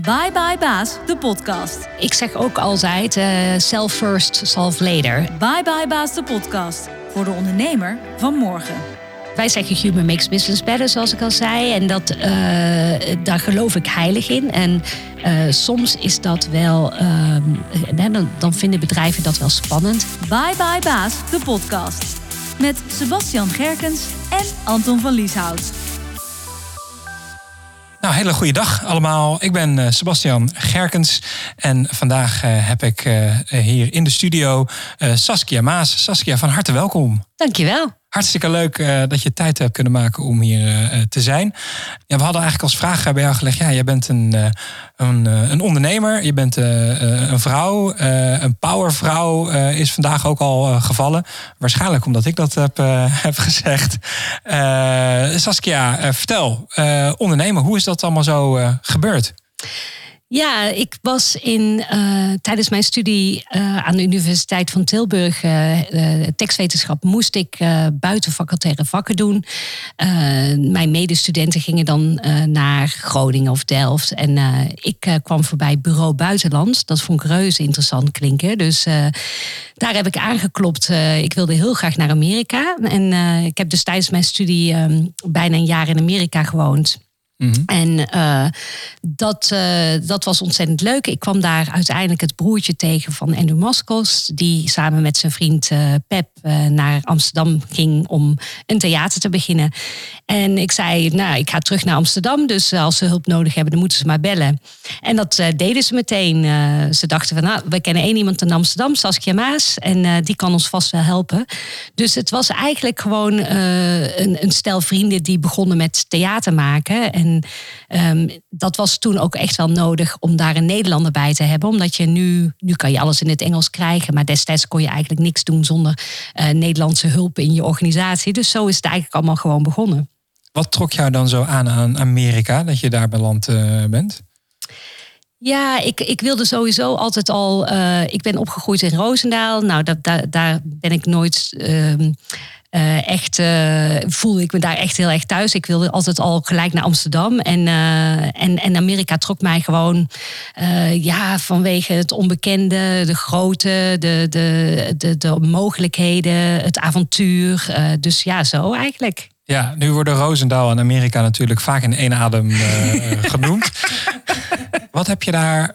Bye Bye Baas, de podcast. Ik zeg ook altijd, uh, self first, solve later. Bye Bye Baas, de podcast. Voor de ondernemer van morgen. Wij zeggen human makes business better, zoals ik al zei. En dat, uh, daar geloof ik heilig in. En uh, soms is dat wel, dan, dan vinden bedrijven dat wel spannend. Bye Bye Baas, de podcast. Met Sebastian Gerkens en Anton van Lieshout. Nou, hele goede dag allemaal. Ik ben uh, Sebastian Gerkens en vandaag uh, heb ik uh, hier in de studio Saskia Maas. Saskia, van harte welkom. Dankjewel. Hartstikke leuk uh, dat je tijd hebt kunnen maken om hier uh, te zijn. Ja, we hadden eigenlijk als vraag bij jou gelegd: ja, jij bent een, een, een, ondernemer, je bent een vrouw, een powervrouw is vandaag ook al gevallen. Waarschijnlijk omdat ik dat heb, heb gezegd. Saskia, vertel, ondernemen, hoe is dat allemaal zo gebeurd? Ja, ik was in, uh, tijdens mijn studie uh, aan de Universiteit van Tilburg, uh, tekstwetenschap, moest ik buitenfacultaire vakken doen. mijn medestudenten gingen dan naar Groningen of Delft. En ik kwam voorbij Bureau Buitenland. Dat vond ik reuze interessant klinken. Dus daar heb ik aangeklopt. ik wilde heel graag naar Amerika. En ik heb dus tijdens mijn studie um, bijna een jaar in Amerika gewoond. -hmm. En uh, dat, uh, dat was ontzettend leuk. Ik kwam daar uiteindelijk het broertje tegen van Andrew Moskos, die samen met zijn vriend uh, Pep naar Amsterdam ging om een theater te beginnen. En ik zei, nou, ik ga terug naar Amsterdam, dus als ze hulp nodig hebben, dan moeten ze maar bellen. En dat deden ze meteen. ze dachten van, nou, we kennen één iemand in Amsterdam, Saskia Maas, en die kan ons vast wel helpen. Dus het was eigenlijk gewoon een, een stel vrienden die begonnen met theater maken. En um, dat was toen ook echt wel nodig om daar een Nederlander bij te hebben. Omdat je nu, nu kan je alles in het Engels krijgen. Maar destijds kon je eigenlijk niks doen zonder uh, Nederlandse hulp in je organisatie. Dus zo is het eigenlijk allemaal gewoon begonnen. Wat trok jou dan zo aan aan Amerika, dat je daar beland uh, bent? Ja, ik, ik wilde sowieso altijd al. Uh, ik ben opgegroeid in Roosendaal. Nou, dat, daar, daar ben ik nooit. Uh, uh, echt uh, voelde ik me daar echt heel erg thuis. Ik wilde altijd al gelijk naar Amsterdam. En, uh, en, en Amerika trok mij gewoon ja, vanwege het onbekende, de grootte, de, de, de, de mogelijkheden, het avontuur. dus ja, zo eigenlijk. Ja, nu worden Roosendaal en Amerika natuurlijk vaak in één adem genoemd. Wat heb je daar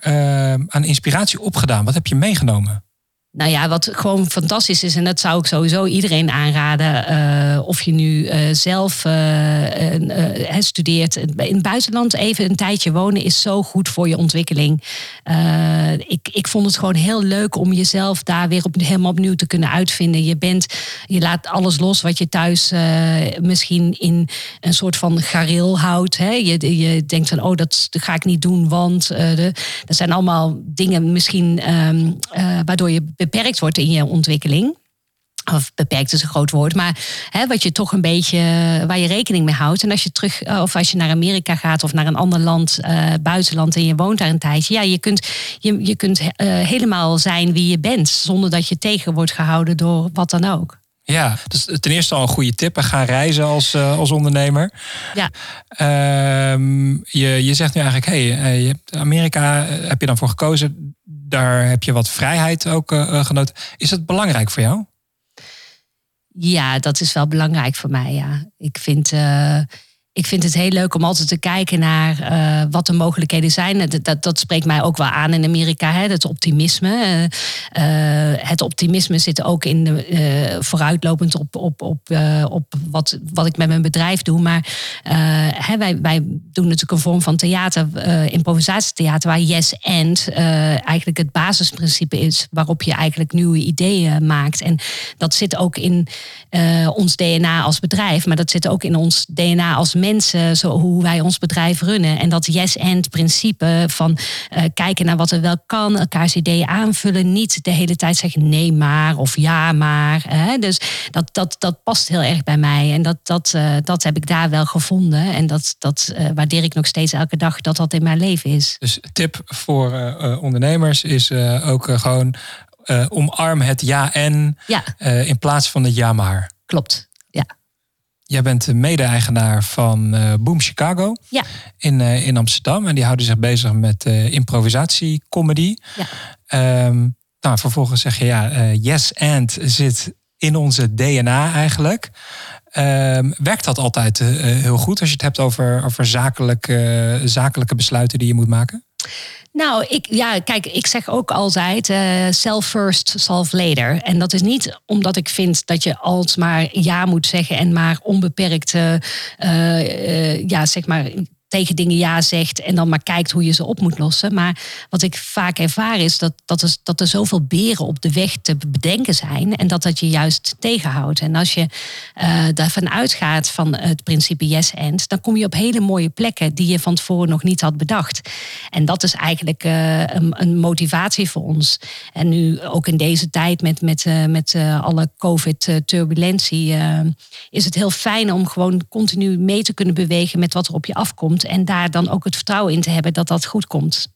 aan inspiratie opgedaan? Wat heb je meegenomen? Nou ja, wat gewoon fantastisch is, en dat zou ik sowieso iedereen aanraden, uh, of je nu uh, zelf uh, studeert. In het buitenland even een tijdje wonen is zo goed voor je ontwikkeling. ik, ik vond het gewoon heel leuk om jezelf daar weer op, helemaal opnieuw te kunnen uitvinden. Je, bent, je laat alles los wat je thuis misschien in een soort van gareel houdt. Hè? Je, je denkt van, oh, dat ga ik niet doen, want de, dat zijn allemaal dingen misschien um, waardoor je beperkt wordt in je ontwikkeling. Of beperkt is een groot woord, maar hè, wat je toch een beetje waar je rekening mee houdt. En als je terug, of als je naar Amerika gaat of naar een ander land, uh, buitenland en je woont daar een tijdje, ja, je kunt, je, je kunt uh, helemaal zijn wie je bent, zonder dat je tegen wordt gehouden door wat dan ook. Ja, dus ten eerste al een goede tip. Ga reizen als, uh, als ondernemer. Ja. Uh, je, je zegt nu eigenlijk, hey, je hebt Amerika heb je dan voor gekozen. Daar heb je wat vrijheid ook uh, genoten. Is het belangrijk voor jou? Ja, dat is wel belangrijk voor mij. Ja. Ik vind uh, ik vind het heel leuk om altijd te kijken naar uh, wat de mogelijkheden zijn. Dat, dat, spreekt mij ook wel aan in Amerika, hè, het optimisme. Uh, het optimisme zit ook in de, vooruitlopend op, op, op, op wat, wat ik met mijn bedrijf doe. Maar hè, wij, wij doen natuurlijk een vorm van theater, improvisatietheater, waar yes and eigenlijk het basisprincipe is waarop je eigenlijk nieuwe ideeën maakt. En dat zit ook in ons DNA als bedrijf, maar dat zit ook in ons DNA als mensen, zo, hoe wij ons bedrijf runnen. En dat yes-and principe van uh, kijken naar wat er wel kan, elkaars ideeën aanvullen. Niet de hele tijd zeggen nee maar of ja maar. Hè? Dus dat, dat, dat past heel erg bij mij. En dat, dat, uh, dat heb ik daar wel gevonden. En dat, dat uh, waardeer ik nog steeds elke dag dat dat in mijn leven is. Dus tip voor ondernemers is ook gewoon omarm het ja en ja. in plaats van het ja maar. Klopt. Jij bent de mede-eigenaar van uh, Boom Chicago ja. in, in Amsterdam. En die houden zich bezig met improvisatiecomedy. Ja. Ehm, nou, vervolgens zeg je ja, yes and zit in onze DNA eigenlijk. Ehm, werkt dat altijd heel goed als je het hebt over, over zakelijke, zakelijke besluiten die je moet maken? Nou, ik, ja, kijk, ik zeg ook altijd uh, self first, solve later. En dat is niet omdat ik vind dat je alsmaar ja moet zeggen en maar onbeperkt, uh, uh, ja, zeg maar tegen dingen ja zegt en dan maar kijkt hoe je ze op moet lossen. Maar wat ik vaak ervaar is dat, dat, er, zoveel beren op de weg te bedenken zijn en dat dat je juist tegenhoudt. En als je uh, daarvan uitgaat van het principe yes and, dan kom je op hele mooie plekken die je van tevoren nog niet had bedacht. En dat is eigenlijk uh, een, een, motivatie voor ons. En nu ook in deze tijd met, met, uh, met alle COVID-turbulentie is het heel fijn om gewoon continu mee te kunnen bewegen met wat er op je afkomt. En daar dan ook het vertrouwen in te hebben dat dat goed komt.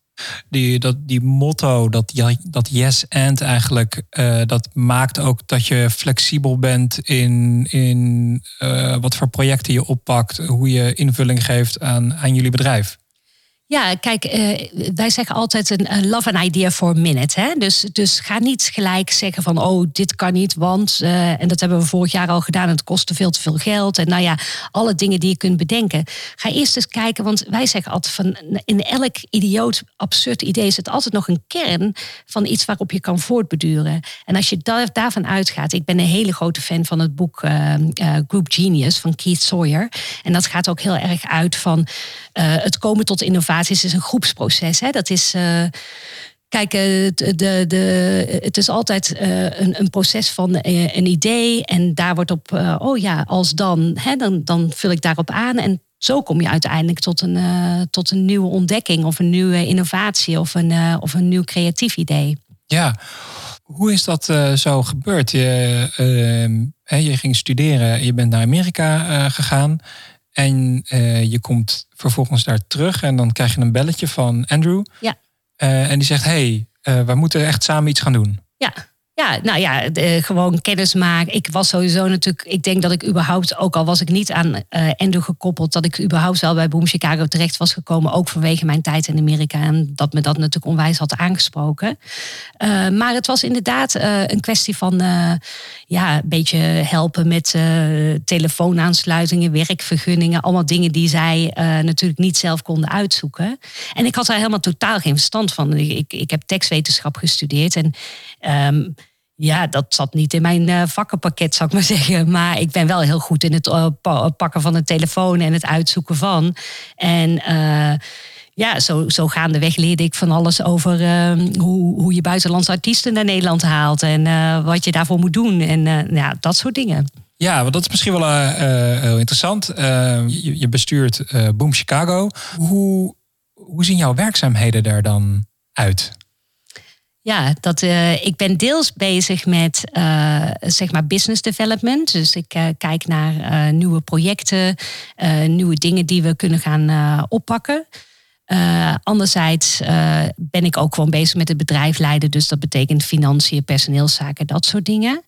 Die, dat, die motto, dat, dat yes and eigenlijk, uh, dat maakt ook dat je flexibel bent in, in uh, wat voor projecten je oppakt, hoe je invulling geeft aan, aan jullie bedrijf. Ja, kijk, uh, wij zeggen altijd een love an idea for a minute. Hè? Dus, dus ga niet gelijk zeggen van, oh, dit kan niet, want... Uh, en dat hebben we vorig jaar al gedaan, het kostte veel te veel geld. En nou ja, alle dingen die je kunt bedenken. Ga eerst eens kijken, want wij zeggen altijd van... in elk idioot, absurd idee zit altijd nog een kern... van iets waarop je kan voortbeduren. En als je daar, daarvan uitgaat... Ik ben een hele grote fan van het boek uh, Group Genius van Keith Sawyer. En dat gaat ook heel erg uit van het komen tot innovatie is een groepsproces. Hè? Dat is. Uh, Kijk, de, de, de, het is altijd een, een, proces van een idee. En daar wordt op, oh ja, als dan, hè, dan, dan vul ik daarop aan. En zo kom je uiteindelijk tot een, tot een nieuwe ontdekking of een nieuwe innovatie of een, of een nieuw creatief idee. Ja, hoe is dat zo gebeurd? Je, ehm, je ging studeren, je bent naar Amerika gegaan. En uh, je komt vervolgens daar terug en dan krijg je een belletje van Andrew. Ja. Uh, en die zegt, hey, uh, we moeten echt samen iets gaan doen. Ja, ja, nou ja, de, gewoon kennis maken. Ik was sowieso natuurlijk, ik denk dat ik überhaupt, ook al was ik niet aan uh, Endo gekoppeld, dat ik überhaupt wel bij Boom Chicago terecht was gekomen, ook vanwege mijn tijd in Amerika en dat me dat natuurlijk onwijs had aangesproken. Uh, maar het was inderdaad een kwestie van, ja, een beetje helpen met telefoonaansluitingen, werkvergunningen, allemaal dingen die zij natuurlijk niet zelf konden uitzoeken. En ik had daar helemaal totaal geen verstand van. Ik, ik heb tekstwetenschap gestudeerd en Um, ja, dat zat niet in mijn uh, vakkenpakket, zou ik maar zeggen. Maar ik ben wel heel goed in het uh, pakken van een telefoon en het uitzoeken van. En uh, ja, zo, zo gaandeweg leerde ik van alles over ehm, hoe, hoe je buitenlandse artiesten naar Nederland haalt. En wat je daarvoor moet doen. En ja, dat soort dingen. Ja, want dat is misschien wel heel interessant. Je, je, bestuurt Boom Chicago. Hoe, hoe zien jouw werkzaamheden daar dan uit? Ja, dat, uh, ik ben deels bezig met uh, zeg maar business development. Dus ik uh, kijk naar nieuwe projecten, nieuwe dingen die we kunnen gaan oppakken. anderzijds ben ik ook gewoon bezig met het bedrijf leiden. Dus dat betekent financiën, personeelszaken, dat soort dingen.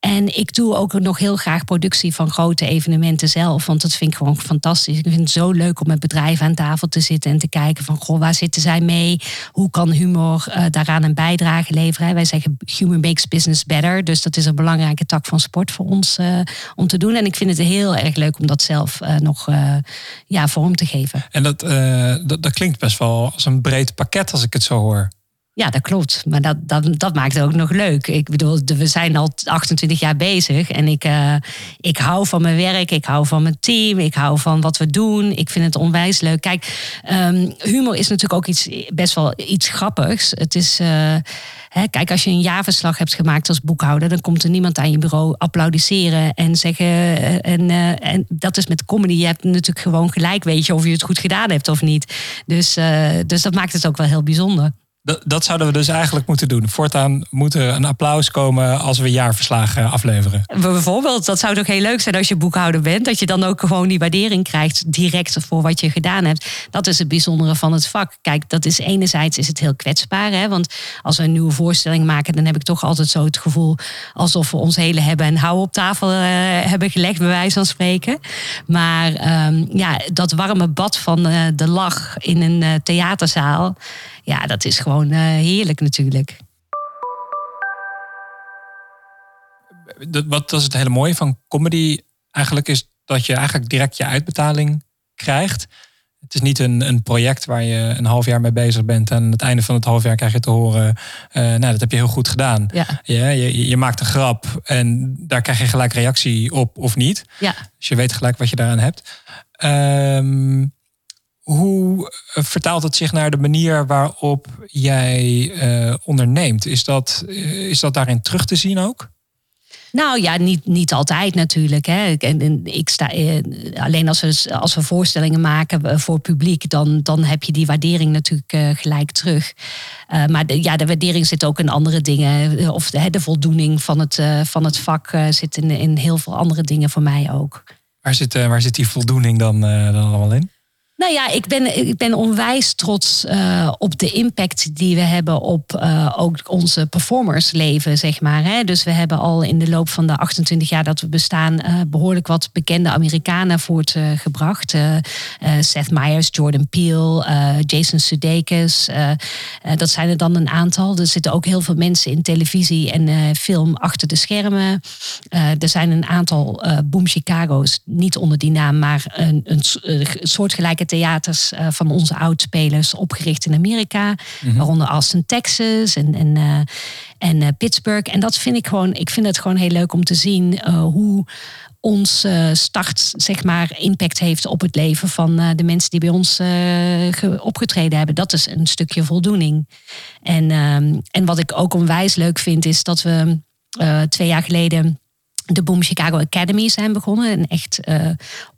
En ik doe ook nog heel graag productie van grote evenementen zelf. Want dat vind ik gewoon fantastisch. Ik vind het zo leuk om met bedrijven aan tafel te zitten en te kijken van goh, waar zitten zij mee? Hoe kan humor uh, daaraan een bijdrage leveren? Wij zeggen humor makes business better. Dus dat is een belangrijke tak van sport voor ons uh, om te doen. En ik vind het heel erg leuk om dat zelf uh, nog ja, vorm te geven. En dat, dat klinkt best wel als een breed pakket als ik het zo hoor. Ja, dat klopt. Maar dat, dat, dat maakt het ook nog leuk. Ik bedoel, we zijn al 28 jaar bezig. En ik, uh, ik hou van mijn werk. Ik hou van mijn team. Ik hou van wat we doen. Ik vind het onwijs leuk. Kijk, um, humor is natuurlijk ook iets, best wel iets grappigs. Het is... Hè, kijk, als je een jaarverslag hebt gemaakt als boekhouder, dan komt er niemand aan je bureau applaudisseren en zeggen. Uh, en, en dat is met comedy. Je hebt natuurlijk gewoon gelijk, weet je, of je het goed gedaan hebt of niet. Dus, dus dat maakt het ook wel heel bijzonder. Dat, zouden we dus eigenlijk moeten doen. Voortaan moet er een applaus komen als we jaarverslagen afleveren. Bijvoorbeeld, dat zou toch heel leuk zijn als je boekhouder bent. Dat je dan ook gewoon die waardering krijgt direct voor wat je gedaan hebt. Dat is het bijzondere van het vak. Kijk, dat is enerzijds is het heel kwetsbaar. Hè? Want als we een nieuwe voorstelling maken, dan heb ik toch altijd zo het gevoel alsof we ons hele hebben en houden op tafel uh, hebben gelegd, bij wijze van spreken. Maar ehm, ja, dat warme bad van uh, de lach in een uh, theaterzaal ja, dat is gewoon uh, heerlijk natuurlijk. Wat is het hele mooie van comedy eigenlijk is dat je eigenlijk direct je uitbetaling krijgt. Het is niet een, een project waar je een half jaar mee bezig bent. En aan het einde van het half jaar krijg je te horen. Uh, nou, dat heb je heel goed gedaan. Ja. Je, je, je, maakt een grap en daar krijg je gelijk reactie op of niet. Ja. Dus je weet gelijk wat je daaraan hebt. Um, hoe eh, vertaalt het zich naar de manier waarop jij uh, onderneemt? Is dat, uh, is dat daarin terug te zien ook? Nou ja, niet, niet altijd natuurlijk. Hè. En, ik sta, alleen als we, als we voorstellingen maken voor publiek, dan, dan heb je die waardering natuurlijk gelijk terug. maar de, ja, de waardering zit ook in andere dingen. Of de, de voldoening van het, van het vak zit in, in heel veel andere dingen voor mij ook. Waar zit, waar zit die voldoening dan, dan allemaal in? Nou ja, ik ben, ik ben onwijs trots uh, op de impact die we hebben op uh, ook onze performersleven, zeg maar. Hè. Dus we hebben al in de loop van de 28 jaar dat we bestaan uh, behoorlijk wat bekende Amerikanen voortgebracht. Seth Meyers, Jordan Peele, Jason Sudeikis. dat zijn er dan een aantal. Er zitten ook heel veel mensen in televisie en film achter de schermen. er zijn een aantal Boom Chicago's, niet onder die naam, maar een, een, een soortgelijke theaters uh, van onze oudspelers opgericht in Amerika. Mm-hmm. Waaronder Austin, Texas en, en, uh, en uh, Pittsburgh. En dat vind ik gewoon, ik vind het gewoon heel leuk om te zien hoe ons start, zeg maar, impact heeft op het leven van de mensen die bij ons opgetreden hebben. Dat is een stukje voldoening. En, ehm, en wat ik ook onwijs leuk vind, is dat we twee jaar geleden de Boom Chicago Academy zijn begonnen. Een echt uh,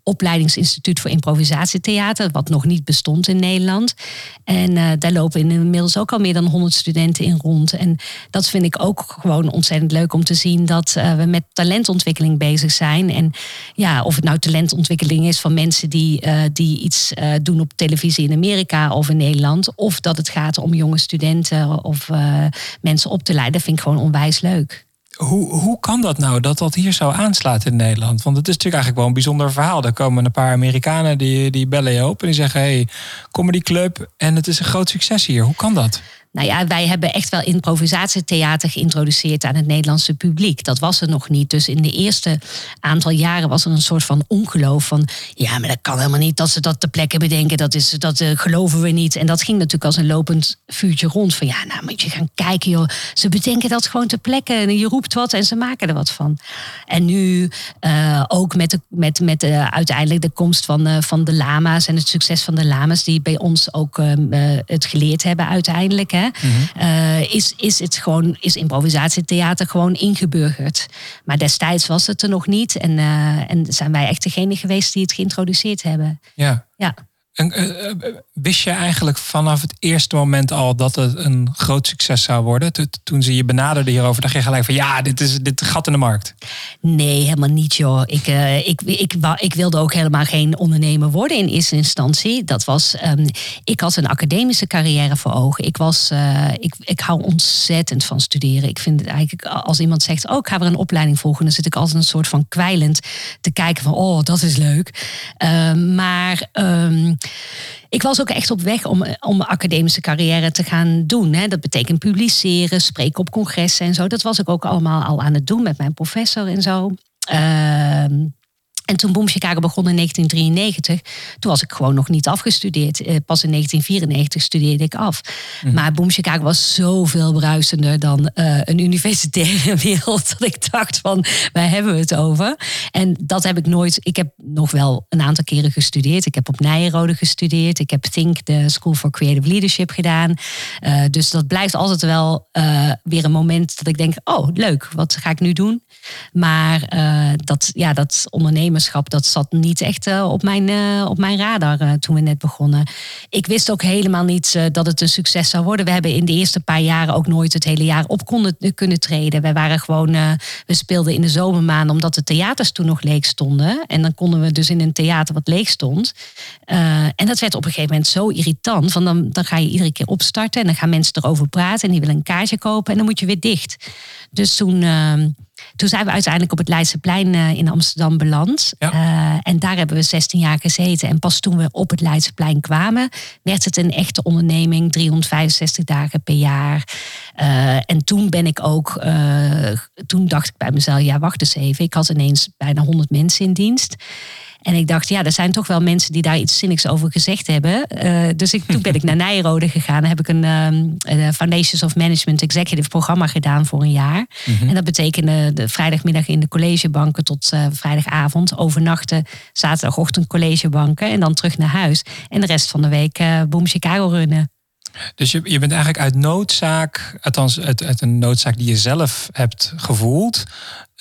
opleidingsinstituut voor improvisatietheater, wat nog niet bestond in Nederland. En uh, daar lopen inmiddels ook al meer dan 100 studenten in rond. En dat vind ik ook gewoon ontzettend leuk om te zien dat uh, we met talentontwikkeling bezig zijn. En ja, of het nou talentontwikkeling is van mensen die, die iets doen op televisie in Amerika of in Nederland. Of dat het gaat om jonge studenten of mensen op te leiden. Dat vind ik gewoon onwijs leuk hoe, hoe kan dat nou dat dat hier zo aanslaat in Nederland? Want het is natuurlijk eigenlijk wel een bijzonder verhaal. Er komen een paar Amerikanen die, die bellen je op en die zeggen: hey, comedy club en het is een groot succes hier. Hoe kan dat? Nou ja, wij hebben echt wel improvisatietheater geïntroduceerd aan het Nederlandse publiek. Dat was er nog niet. Dus in de eerste aantal jaren was er een soort van ongeloof van... ja, maar dat kan helemaal niet dat ze dat ter plekke bedenken. Dat, is, dat uh, geloven we niet. En dat ging natuurlijk als een lopend vuurtje rond. Van ja, nou moet je gaan kijken joh. Ze bedenken dat gewoon ter plekke. En je roept wat en ze maken er wat van. En nu uh, ook met, de, met, met de, uiteindelijk de komst van, van de lama's... en het succes van de lama's die bij ons ook het geleerd hebben uiteindelijk... Hè? Uh, is, is, het gewoon, is improvisatietheater gewoon ingeburgerd. Maar destijds was het er nog niet. En, uh, en zijn wij echt degene geweest die het geïntroduceerd hebben. Ja. ja. En, uh, wist je eigenlijk vanaf het eerste moment al dat het een groot succes zou worden? Toen ze je benaderde hierover, dacht je gelijk van ja, dit is dit gat in de markt. Nee, helemaal niet joh. Ik, uh, ik, ik, ik, wilde ook helemaal geen ondernemer worden in eerste instantie. Dat was, um, ik had een academische carrière voor ogen. Ik, was, ik, ik hou ontzettend van studeren. Ik vind het eigenlijk, als iemand zegt, oh ik ga weer een opleiding volgen, dan zit ik altijd een soort van kwijlend te kijken van, oh dat is leuk. Uh, maar um, ik was ook echt op weg om, om een academische carrière te gaan doen. Hè. Dat betekent publiceren, spreken op congressen en zo. Dat was ik ook allemaal al aan het doen met mijn professor en zo. Uh, en toen Boom Chicago begon in 1993, toen was ik gewoon nog niet afgestudeerd. Eh, pas in 1994 studeerde ik af. Mhm. Maar Boom Chicago was zoveel bruisender dan uh, een universitaire wereld. Dat ik dacht van, waar hebben we het over? En dat heb ik nooit... Ik heb nog wel een aantal keren gestudeerd. Ik heb op Nijenrode gestudeerd. Ik heb Think, de School for Creative Leadership gedaan. Uh, dus dat blijft altijd wel weer een moment dat ik denk... oh, leuk, wat ga ik nu doen? Maar dat, ja, dat ondernemen dat zat niet echt op, mijn, op mijn radar toen we net begonnen. Ik wist ook helemaal niet dat het een succes zou worden. We hebben in de eerste paar jaren ook nooit het hele jaar op konden, kunnen treden. Wij waren gewoon, we speelden in de zomermaanden omdat de theaters toen nog leeg stonden. En dan konden we dus in een theater wat leeg stond. en dat werd op een gegeven moment zo irritant. Van dan, dan ga je iedere keer opstarten en dan gaan mensen erover praten en die willen een kaartje kopen en dan moet je weer dicht. Dus toen, ehm, toen zijn we uiteindelijk op het Leidseplein uh, in Amsterdam beland. Eh, en daar hebben we 16 jaar gezeten. En pas toen we op het Leidseplein kwamen, werd het een echte onderneming, 365 dagen per jaar. Uh, en toen ben ik ook, toen dacht ik bij mezelf, ja wacht eens even, ik had ineens bijna 100 mensen in dienst. En ik dacht, ja, er zijn toch wel mensen die daar iets zinnigs over gezegd hebben. Uh, dus ik, toen ben ik naar Nijrode gegaan. Dan heb ik een um, Foundations of Management Executive programma gedaan voor een jaar. Mhm. En dat betekende de vrijdagmiddag in de collegebanken tot uh, vrijdagavond. Overnachten, zaterdagochtend collegebanken. En dan terug naar huis. En de rest van de week uh, Boom Chicago runnen. Dus je, je bent eigenlijk uit noodzaak, althans uit, uit een noodzaak die je zelf hebt gevoeld,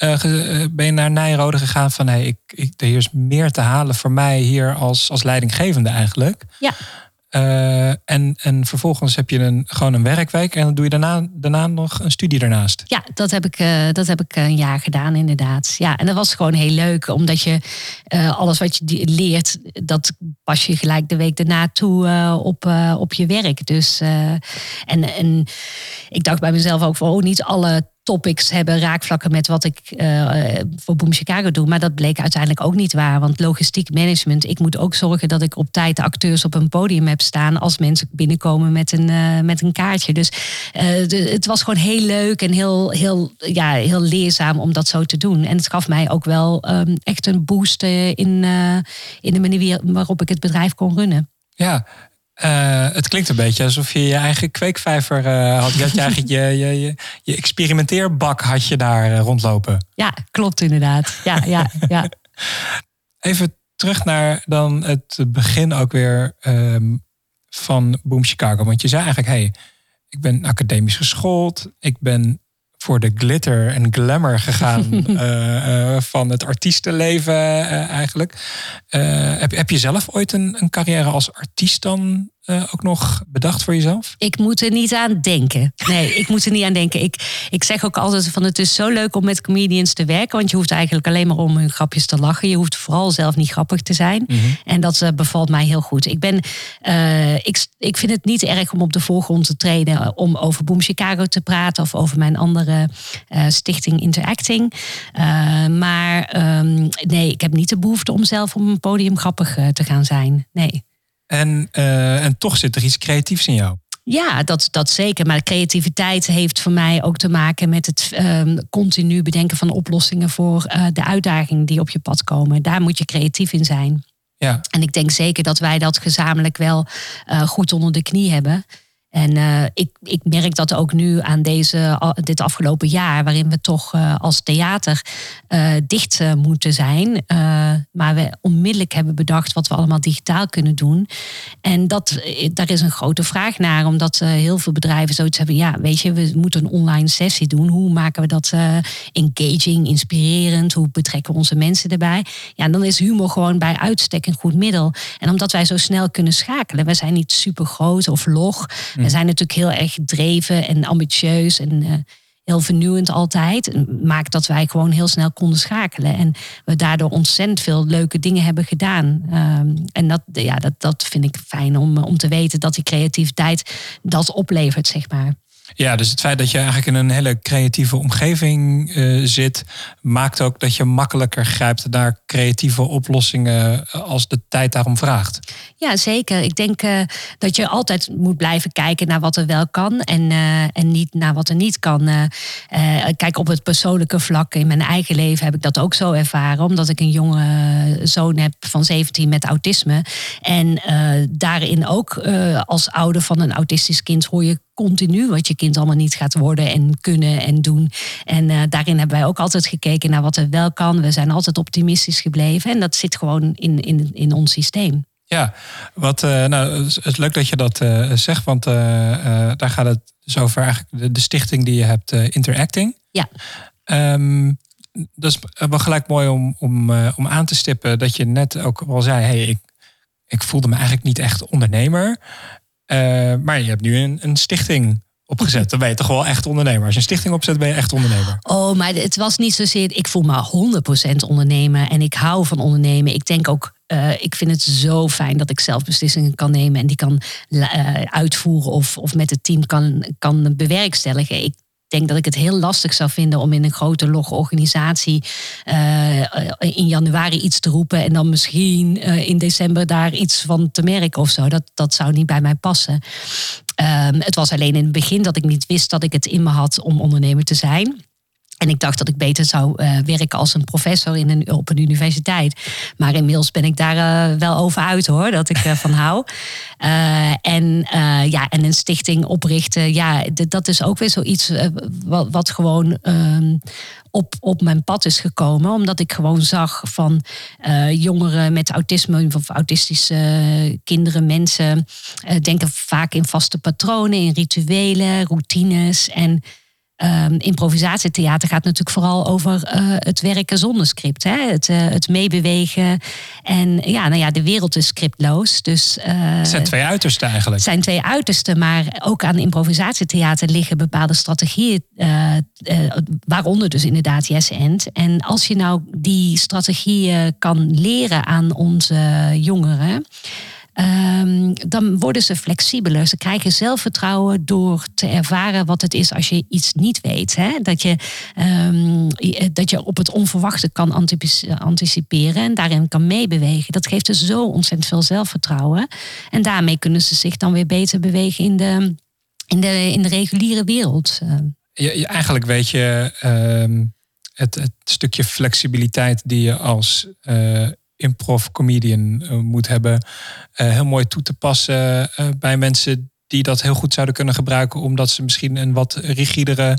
uh, ben je naar Nijrode gegaan van hey, ik, ik, er is meer te halen voor mij hier als, als leidinggevende eigenlijk. Ja. Uh, en, en vervolgens heb je een, gewoon een werkweek en dan doe je daarna, daarna nog een studie daarnaast. Ja, dat heb, ik, uh, dat heb ik een jaar gedaan inderdaad. Ja, en dat was gewoon heel leuk, omdat je uh, alles wat je leert, dat pas je gelijk de week daarna toe op, op je werk. Dus, en, en ik dacht bij mezelf ook van, oh, niet alle topics hebben raakvlakken met wat ik uh, voor Boom Chicago doe. Maar dat bleek uiteindelijk ook niet waar. Want logistiek management, ik moet ook zorgen dat ik op tijd de acteurs op een podium heb staan als mensen binnenkomen met een, uh, met een kaartje. Dus de, het was gewoon heel leuk en heel, heel, ja, heel leerzaam om dat zo te doen. En het gaf mij ook wel um, echt een boost in, in de manier waarop ik het bedrijf kon runnen. Ja, uh, het klinkt een beetje alsof je je eigen kweekvijver uh, had. Je had je eigenlijk je, je, je, je, experimenteerbak had je daar uh, rondlopen. Ja, klopt inderdaad. Ja, ja, ja. Even terug naar dan het begin ook weer um, van Boom Chicago. Want je zei eigenlijk, hey, ik ben academisch geschoold. Ik ben voor de glitter en glamour gegaan uh, uh, van het artiestenleven uh, eigenlijk. heb, heb je zelf ooit een, een carrière als artiest dan uh, ook nog bedacht voor jezelf? Ik moet er niet aan denken. Nee, ik moet er niet aan denken. Ik, ik zeg ook altijd van het is zo leuk om met comedians te werken. Want je hoeft eigenlijk alleen maar om hun grapjes te lachen. Je hoeft vooral zelf niet grappig te zijn. Mm -hmm. En dat uh, bevalt mij heel goed. Ik, ben, uh, ik, ik vind het niet erg om op de voorgrond te treden. Om over Boom Chicago te praten. Of over mijn andere stichting Interacting. maar um, nee, ik heb niet de behoefte om zelf op een podium grappig te gaan zijn. Nee. En, uh, en toch zit er iets creatiefs in jou. Ja, dat, dat zeker. Maar creativiteit heeft voor mij ook te maken met het um, continu bedenken van oplossingen voor uh, de uitdagingen die op je pad komen. Daar moet je creatief in zijn. Ja. En ik denk zeker dat wij dat gezamenlijk wel uh, goed onder de knie hebben. En uh, ik, ik merk dat ook nu aan deze, dit afgelopen jaar, waarin we toch uh, als theater uh, dicht moeten zijn. maar we onmiddellijk hebben bedacht wat we allemaal digitaal kunnen doen. En dat, daar is een grote vraag naar, omdat heel veel bedrijven zoiets hebben. Ja, weet je, we moeten een online sessie doen. Hoe maken we dat engaging, inspirerend? Hoe betrekken we onze mensen erbij? Ja, dan is humor gewoon bij uitstek een goed middel. En omdat wij zo snel kunnen schakelen, we zijn niet super groot of log. We zijn natuurlijk heel erg dreven en ambitieus en uh, heel vernieuwend altijd. Maakt dat wij gewoon heel snel konden schakelen. En we daardoor ontzettend veel leuke dingen hebben gedaan. Um, en dat, ja, dat, dat vind ik fijn om, om te weten dat die creativiteit dat oplevert, zeg maar. Ja, dus het feit dat je eigenlijk in een hele creatieve omgeving uh, zit, maakt ook dat je makkelijker grijpt naar creatieve oplossingen als de tijd daarom vraagt. Ja, zeker. Ik denk uh, dat je altijd moet blijven kijken naar wat er wel kan en, en niet naar wat er niet kan. kijk, op het persoonlijke vlak in mijn eigen leven heb ik dat ook zo ervaren, omdat ik een jonge zoon heb van 17 met autisme. En daarin ook als ouder van een autistisch kind hoor je continu wat je kind allemaal niet gaat worden en kunnen en doen. En uh, daarin hebben wij ook altijd gekeken naar wat er wel kan. We zijn altijd optimistisch gebleven en dat zit gewoon in, in, in ons systeem. Ja, wat, uh, nou, het is leuk dat je dat uh, zegt, want daar gaat het dus over eigenlijk de, de, stichting die je hebt, Interacting. Ja. Um, dat is wel gelijk mooi om, om, om aan te stippen dat je net ook wel zei, hey, ik, ik voelde me eigenlijk niet echt ondernemer. Maar je hebt nu een, een stichting opgezet. Dan ben je toch wel echt ondernemer. Als je een stichting opzet, ben je echt ondernemer. Oh, maar het was niet zozeer. Ik voel me 100% ondernemer en ik hou van ondernemen. Ik denk ook. Uh, ik vind het zo fijn dat ik zelf beslissingen kan nemen en die kan uh, uitvoeren of, of met het team kan, kan bewerkstelligen. Ik denk dat ik het heel lastig zou vinden om in een grote log organisatie uh, in januari iets te roepen en dan misschien uh, in december daar iets van te merken of zo. Dat, dat zou niet bij mij passen. Um, het was alleen in het begin dat ik niet wist dat ik het in me had om ondernemer te zijn. En ik dacht dat ik beter zou uh, werken als een professor in een, op een universiteit. Maar inmiddels ben ik daar uh, wel over uit hoor, dat ik ervan uh, hou. Uh, en, ja, en een stichting oprichten, ja, dat is ook weer zoiets wat, wat gewoon um, op, op mijn pad is gekomen. Omdat ik gewoon zag van jongeren met autisme of autistische kinderen, mensen denken vaak in vaste patronen, in rituelen, routines. En Um, improvisatietheater gaat natuurlijk vooral over uh, het werken zonder script. Hè? Het, uh, het meebewegen. En ja, nou ja, de wereld is scriptloos. Dus, uh, het zijn twee uitersten eigenlijk. Het zijn twee uitersten. Maar ook aan improvisatietheater liggen bepaalde strategieën. waaronder dus inderdaad Yes and. En als je nou die strategieën kan leren aan onze jongeren um, dan worden ze flexibeler. Ze krijgen zelfvertrouwen door te ervaren wat het is als je iets niet weet. Hè? Dat, je, um, dat je op het onverwachte kan anticiperen en daarin kan meebewegen. Dat geeft dus zo ontzettend veel zelfvertrouwen. En daarmee kunnen ze zich dan weer beter bewegen in de, in de, in de reguliere wereld. Je, je eigenlijk weet je. Um, het, het, stukje flexibiliteit die je als uh, improv comedian uh, moet hebben. Uh, heel mooi toe te passen uh, bij mensen die dat heel goed zouden kunnen gebruiken, omdat ze misschien een wat rigidere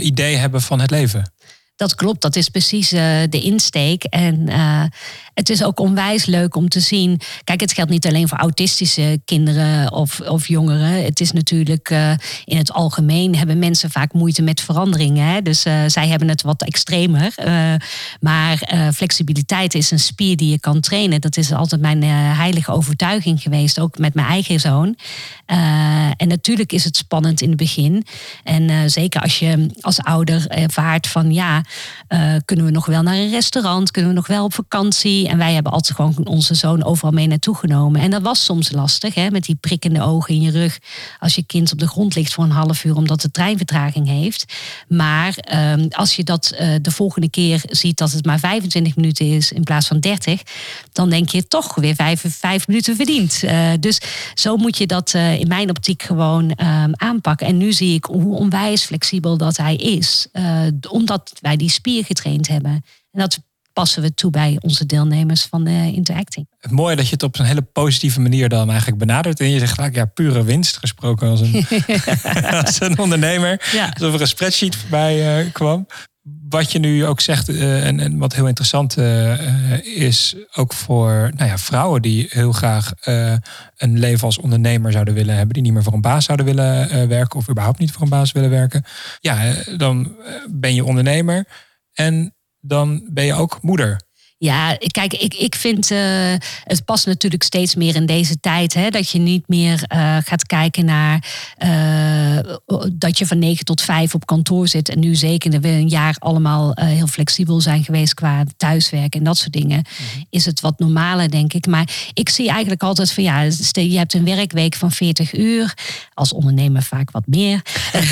idee hebben van het leven. Dat klopt, dat is precies uh, de insteek. En uh, het is ook onwijs leuk om te zien. Kijk, het geldt niet alleen voor autistische kinderen of, of jongeren. Het is natuurlijk uh, in het algemeen hebben mensen vaak moeite met veranderingen. Dus zij hebben het wat extremer. maar flexibiliteit is een spier die je kan trainen. Dat is altijd mijn heilige overtuiging geweest, ook met mijn eigen zoon. en natuurlijk is het spannend in het begin. En zeker als je als ouder ervaart van ja. Uh, kunnen we nog wel naar een restaurant? Kunnen we nog wel op vakantie? En wij hebben altijd gewoon onze zoon overal mee naartoe genomen. En dat was soms lastig, hè, met die prikkende ogen in je rug. Als je kind op de grond ligt voor een half uur omdat de trein vertraging heeft. Maar uh, als je dat uh, de volgende keer ziet dat het maar 25 minuten is in plaats van 30, dan denk je toch weer vijf, vijf minuten verdiend. Uh, dus zo moet je dat in mijn optiek gewoon ehm, aanpakken. En nu zie ik hoe onwijs flexibel dat hij is. omdat wij die spier getraind hebben. En dat passen we toe bij onze deelnemers van de interacting. Het mooie dat je het op een hele positieve manier dan eigenlijk benadert. En je zegt gelijk, ja, pure winst gesproken als een, als een ondernemer. Ja. Alsof er een spreadsheet voorbij uh, kwam. Wat je nu ook zegt, uh, en, en, wat heel interessant uh, is, ook voor nou ja, vrouwen die heel graag een leven als ondernemer zouden willen hebben, die niet meer voor een baas zouden willen werken of überhaupt niet voor een baas willen werken. Ja, dan ben je ondernemer en dan ben je ook moeder. Ja, kijk, ik, ik vind uh, het past natuurlijk steeds meer in deze tijd. Hè, dat je niet meer uh, gaat kijken naar uh, dat je van 9 tot 5 op kantoor zit. En nu zeker dat we een jaar allemaal heel flexibel zijn geweest qua thuiswerken en dat soort dingen. Mm-hmm. Is het wat normaler, denk ik. Maar ik zie eigenlijk altijd van ja, je hebt een werkweek van 40 uur. Als ondernemer vaak wat meer.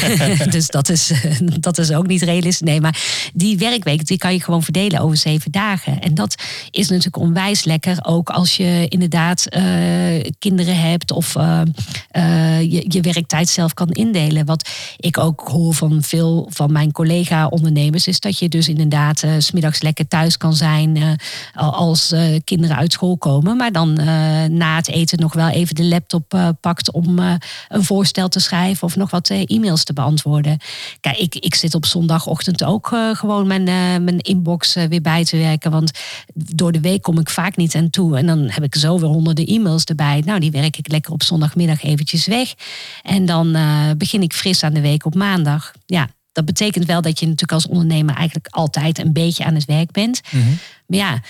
dus dat is, dat is ook niet realistisch. Nee, maar die werkweek die kan je gewoon verdelen over zeven dagen. En dat is natuurlijk onwijs lekker. Ook als je inderdaad uh, kinderen hebt of uh, uh, je, je werktijd zelf kan indelen. Wat ik ook hoor van veel van mijn collega-ondernemers, is dat je dus inderdaad smiddags lekker thuis kan zijn als kinderen uit school komen. Maar dan na het eten nog wel even de laptop pakt om een voorstel te schrijven of nog wat e-mails te beantwoorden. Kijk, ik, ik zit op zondagochtend ook gewoon mijn, mijn inbox weer bij te werken. Want door de week kom ik vaak niet aan toe. En dan heb ik zo weer honderden e-mails erbij. Nou, die werk ik lekker op zondagmiddag eventjes weg. En dan uh, begin ik fris aan de week op maandag. Ja, dat betekent wel dat je natuurlijk als ondernemer eigenlijk altijd een beetje aan het werk bent. Maar ja,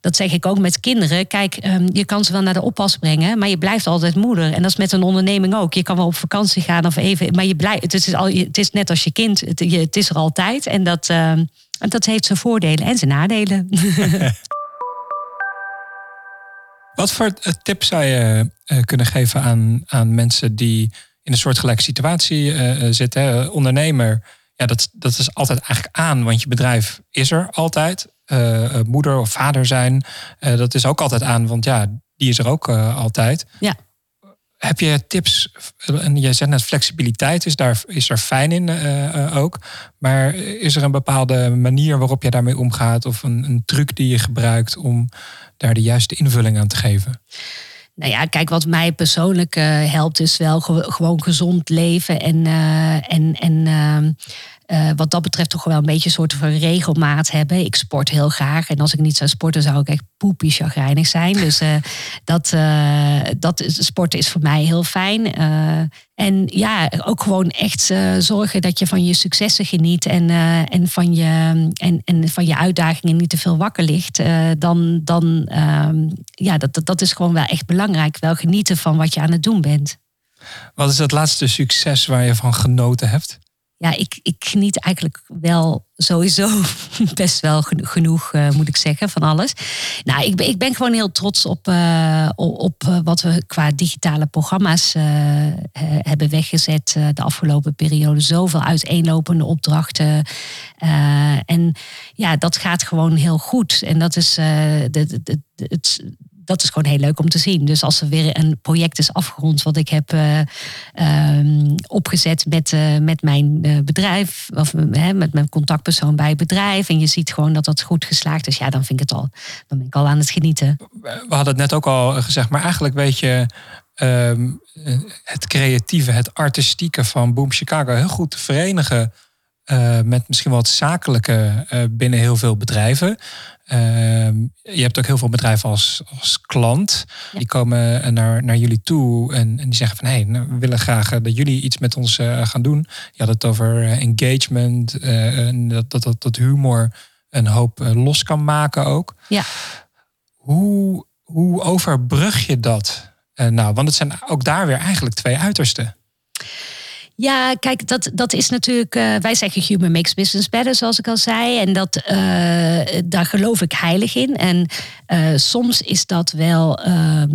dat zeg ik ook met kinderen. Kijk, ehm, je kan ze wel naar de oppas brengen, maar je blijft altijd moeder. En dat is met een onderneming ook. Je kan wel op vakantie gaan of even, maar je blijft. Het is, al, het is net als je kind. Het, je, het is er altijd. En dat, ehm, dat heeft zijn voordelen en zijn nadelen. Wat voor eh, tips zou je uh, kunnen geven aan, aan mensen die in een soortgelijke situatie uh, zitten? ondernemer, ja, dat, dat is altijd eigenlijk aan, want je bedrijf is er altijd. moeder of vader zijn, dat is ook altijd aan, want ja, die is er ook altijd. Ja. Heb je tips? En je zegt net flexibiliteit is daar, is er fijn in ook. Maar is er een bepaalde manier waarop je daarmee omgaat? Of een, een truc die je gebruikt om daar de juiste invulling aan te geven? Nou ja, kijk, wat mij persoonlijk uh, helpt, is wel gewoon gezond leven en, uh, en, en ehm, uh, wat dat betreft toch wel een beetje een soort van regelmaat hebben. Ik sport heel graag. En als ik niet zou sporten, zou ik echt poepie chagrijnig zijn. Dus uh, dat, uh, dat sporten is voor mij heel fijn. en ja, ook gewoon echt zorgen dat je van je successen geniet. En, en, van, je, en, en van je uitdagingen niet te veel wakker ligt. dan dan ehm, ja, dat, dat is gewoon wel echt belangrijk. Wel genieten van wat je aan het doen bent. Wat is het laatste succes waar je van genoten hebt? Ja, ik, ik geniet eigenlijk wel sowieso best wel genoeg, uh, moet ik zeggen, van alles. Nou, ik ben, ik ben gewoon heel trots op, uh, op uh, wat we qua digitale programma's hebben weggezet de afgelopen periode. Zoveel uiteenlopende opdrachten. en ja, dat gaat gewoon heel goed. En dat is de, de, de, het dat is gewoon heel leuk om te zien. Dus als er weer een project is afgerond wat ik heb uh, um, opgezet met, uh, met mijn uh, bedrijf, of met mijn contactpersoon bij het bedrijf, en je ziet gewoon dat dat goed geslaagd is, ja, dan vind ik het al, dan ben ik al aan het genieten. We hadden het net ook al gezegd, maar eigenlijk weet je. Um, het creatieve, het artistieke van Boom Chicago heel goed te verenigen met misschien wel het zakelijke binnen heel veel bedrijven. Ehm, je hebt ook heel veel bedrijven als, als klant. Die komen naar, naar jullie toe en, en die zeggen van hé, hey, nou, we willen graag eh, dat jullie iets met ons uh, gaan doen. Je had het over uh, engagement, en dat, dat, dat, dat humor een hoop los kan maken ook. Ja. Hoe, hoe overbrug je dat? nou, want het zijn ook daar weer eigenlijk twee uitersten. Ja, kijk, dat, dat is natuurlijk. Uh, wij zeggen human makes business better, zoals ik al zei. En dat, uh, daar geloof ik heilig in. En uh, soms is dat wel. Ehm,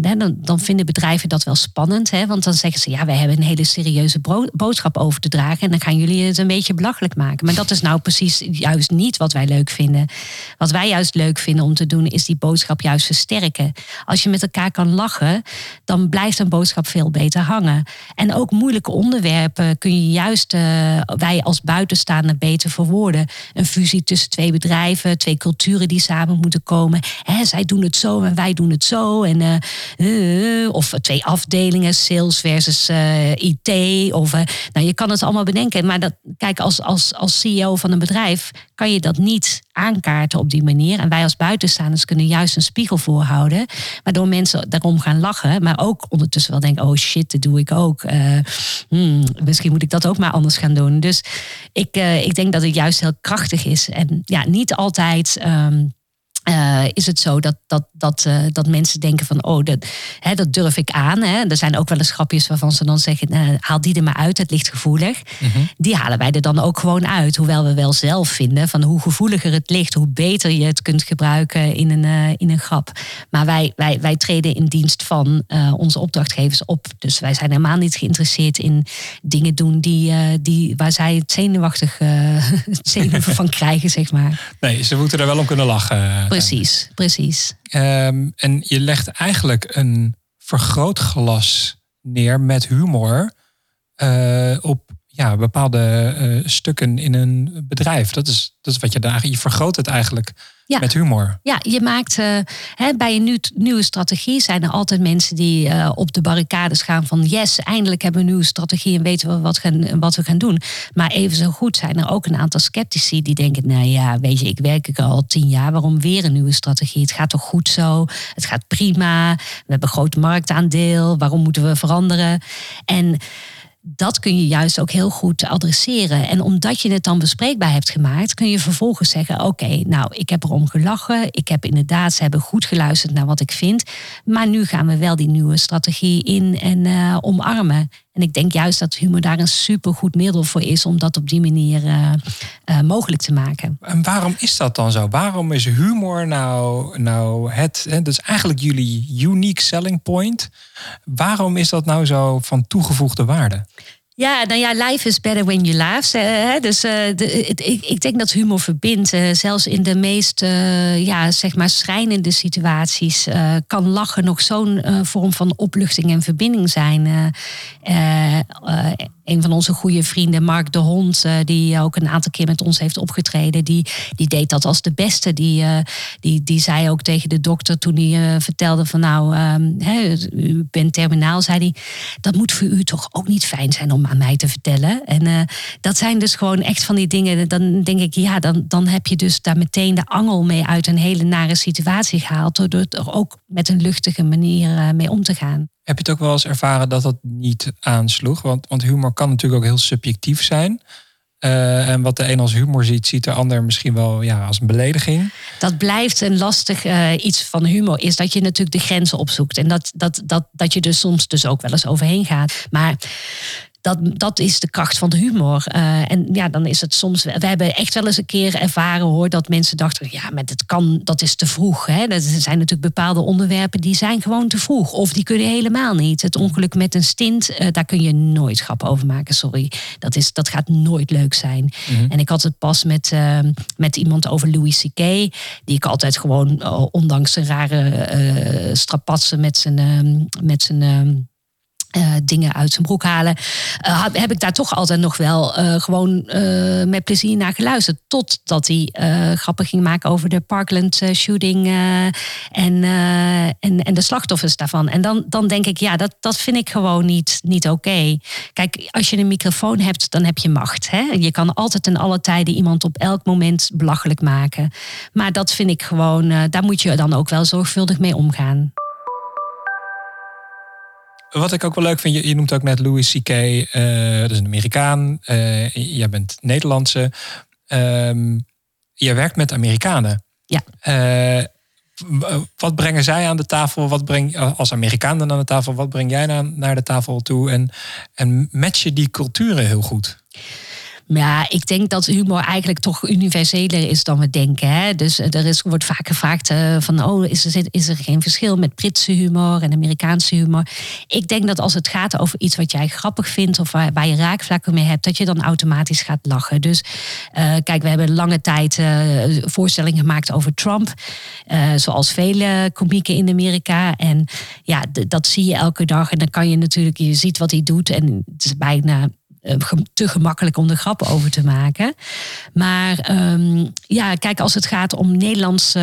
dan, dan vinden bedrijven dat wel spannend. Hè? Want dan zeggen ze: ja, wij hebben een hele serieuze boodschap over te dragen. En dan gaan jullie het een beetje belachelijk maken. Maar dat is nou precies juist niet wat wij leuk vinden. Wat wij juist leuk vinden om te doen, is die boodschap juist versterken. Als je met elkaar kan lachen, dan blijft een boodschap veel beter hangen. En ook moeilijke onderwerpen kun je juist uh, wij als buitenstaander beter verwoorden. Een fusie tussen twee bedrijven, twee culturen die samen moeten komen. Zij doen het zo en wij doen het zo. En, uh, of twee afdelingen, sales versus IT. Of, nou, je kan het allemaal bedenken. Maar dat, kijk, als, als, als CEO van een bedrijf kan je dat niet aankaarten op die manier. En wij als buitenstaanders kunnen juist een spiegel voorhouden. Waardoor mensen daarom gaan lachen. Maar ook ondertussen wel denken, oh shit, dat doe ik ook. Hmm, misschien moet ik dat ook maar anders gaan doen. Dus ik, uh, ik denk dat het juist heel krachtig is. En ja, niet altijd. Um, uh, is het zo dat, dat, dat, uh, dat mensen denken van, oh, dat, hè, dat durf ik aan. Hè. Er zijn ook wel eens grapjes waarvan ze dan zeggen, nou, haal die er maar uit, het ligt gevoelig. -hmm. Die halen wij er dan ook gewoon uit. Hoewel we wel zelf vinden van hoe gevoeliger het ligt, hoe beter je het kunt gebruiken in een, uh, in een grap. Maar wij, wij, wij treden in dienst van onze opdrachtgevers op. Dus wij zijn helemaal niet geïnteresseerd in dingen doen die, die, waar zij het zenuwachtig het zenuwen van krijgen, zeg maar. Nee, ze moeten er wel om kunnen lachen. Precies, precies. Um, en je legt eigenlijk een vergrootglas neer met humor uh, op ja, bepaalde uh, stukken in een bedrijf. Dat is, dat is wat je daar. Je vergroot het eigenlijk ja. met humor. Ja, je maakt uh, hè, bij een nieuw, nieuwe strategie zijn er altijd mensen die uh, op de barricades gaan van yes, eindelijk hebben we een nieuwe strategie en weten we wat, gaan, wat we gaan doen. Maar even zo goed zijn er ook een aantal sceptici die denken, nou ja, weet je, ik werk ik al tien jaar, waarom weer een nieuwe strategie? Het gaat toch goed zo? Het gaat prima. We hebben een groot marktaandeel. Waarom moeten we veranderen? En dat kun je juist ook heel goed adresseren. En omdat je het dan bespreekbaar hebt gemaakt, kun je vervolgens zeggen: Oké, nou, ik heb erom gelachen. Ik heb inderdaad, ze hebben goed geluisterd naar wat ik vind. Maar nu gaan we wel die nieuwe strategie in en uh, omarmen. En ik denk juist dat humor daar een supergoed middel voor is om dat op die manier uh, uh, mogelijk te maken. En waarom is dat dan zo? Waarom is humor nou, nou het, hè, is eigenlijk jullie unique selling point. Waarom is dat nou zo van toegevoegde waarde? Ja, nou ja, life is better when you laugh. Dus uh, de, ik, ik, denk dat humor verbindt. Uh, zelfs in de meest uh, ja, zeg maar schrijnende situaties kan lachen nog zo'n vorm van opluchting en verbinding zijn een van onze goede vrienden, Mark de Hond, uh, die ook een aantal keer met ons heeft opgetreden, die, die deed dat als de beste. Die, uh, die, die zei ook tegen de dokter toen hij vertelde van nou, um, u bent terminaal, zei hij, dat moet voor u toch ook niet fijn zijn om aan mij te vertellen. En dat zijn dus gewoon echt van die dingen, dan denk ik, ja, dan, dan heb je dus daar meteen de angel mee uit een hele nare situatie gehaald, door er ook met een luchtige manier mee om te gaan. Heb je het ook wel eens ervaren dat dat niet aansloeg? Want, want humor kan natuurlijk ook heel subjectief zijn. Uh, en wat de een als humor ziet, ziet de ander misschien wel ja, als een belediging. Dat blijft een lastig uh, iets van humor, is dat je natuurlijk de grenzen opzoekt. En dat, dat, dat, dat je er soms dus ook wel eens overheen gaat. Maar dat, dat is de kracht van de humor. Uh, en ja, dan is het soms. We hebben echt wel eens een keer ervaren hoor dat mensen dachten: ja, maar dat kan, dat is te vroeg. Hè? Er zijn natuurlijk bepaalde onderwerpen die zijn gewoon te vroeg. Of die kunnen helemaal niet. Het ongeluk met een stint, uh, daar kun je nooit grap over maken. Sorry. Dat, is, dat gaat nooit leuk zijn. Mm -hmm. En ik had het pas met, uh, met iemand over Louis C.K. Die ik altijd gewoon, ondanks zijn rare strapatsen met zijn. met zijn uh, dingen uit zijn broek halen. Uh, heb ik daar toch altijd nog wel uh, gewoon met plezier naar geluisterd. Totdat hij grappen ging maken over de Parkland shooting en, en, en de slachtoffers daarvan. En dan, dan denk ik, ja, dat, dat vind ik gewoon niet, niet oké. Kijk, als je een microfoon hebt, dan heb je macht. Hè? Je kan altijd in alle tijden iemand op elk moment belachelijk maken. Maar dat vind ik gewoon, daar moet je dan ook wel zorgvuldig mee omgaan. Wat ik ook wel leuk vind, je, je noemt ook net Louis C.K., uh, dat is een Amerikaan. Uh, jij bent Nederlandse. Um, je werkt met Amerikanen. Ja. Uh, wat brengen zij aan de tafel? Wat breng als Amerikaan dan aan de tafel? Wat breng jij naar, naar de tafel toe? En, en match je die culturen heel goed? Ja, ik denk dat humor eigenlijk toch universeler is dan we denken. Hè? Dus eh, er is, wordt vaak gevraagd uh, van, oh, is er, is er geen verschil met Britse humor en Amerikaanse humor? Ik denk dat als het gaat over iets wat jij grappig vindt of waar, je raakvlakken mee hebt, dat je dan automatisch gaat lachen. Dus uh, kijk, we hebben lange tijd voorstellingen gemaakt over Trump, zoals vele komieken in Amerika. En ja, dat zie je elke dag en dan kan je natuurlijk, je ziet wat hij doet en het is bijna eh, te gemakkelijk om er grappen over te maken. Maar um, ja, kijk, als het gaat om Nederlands. Uh,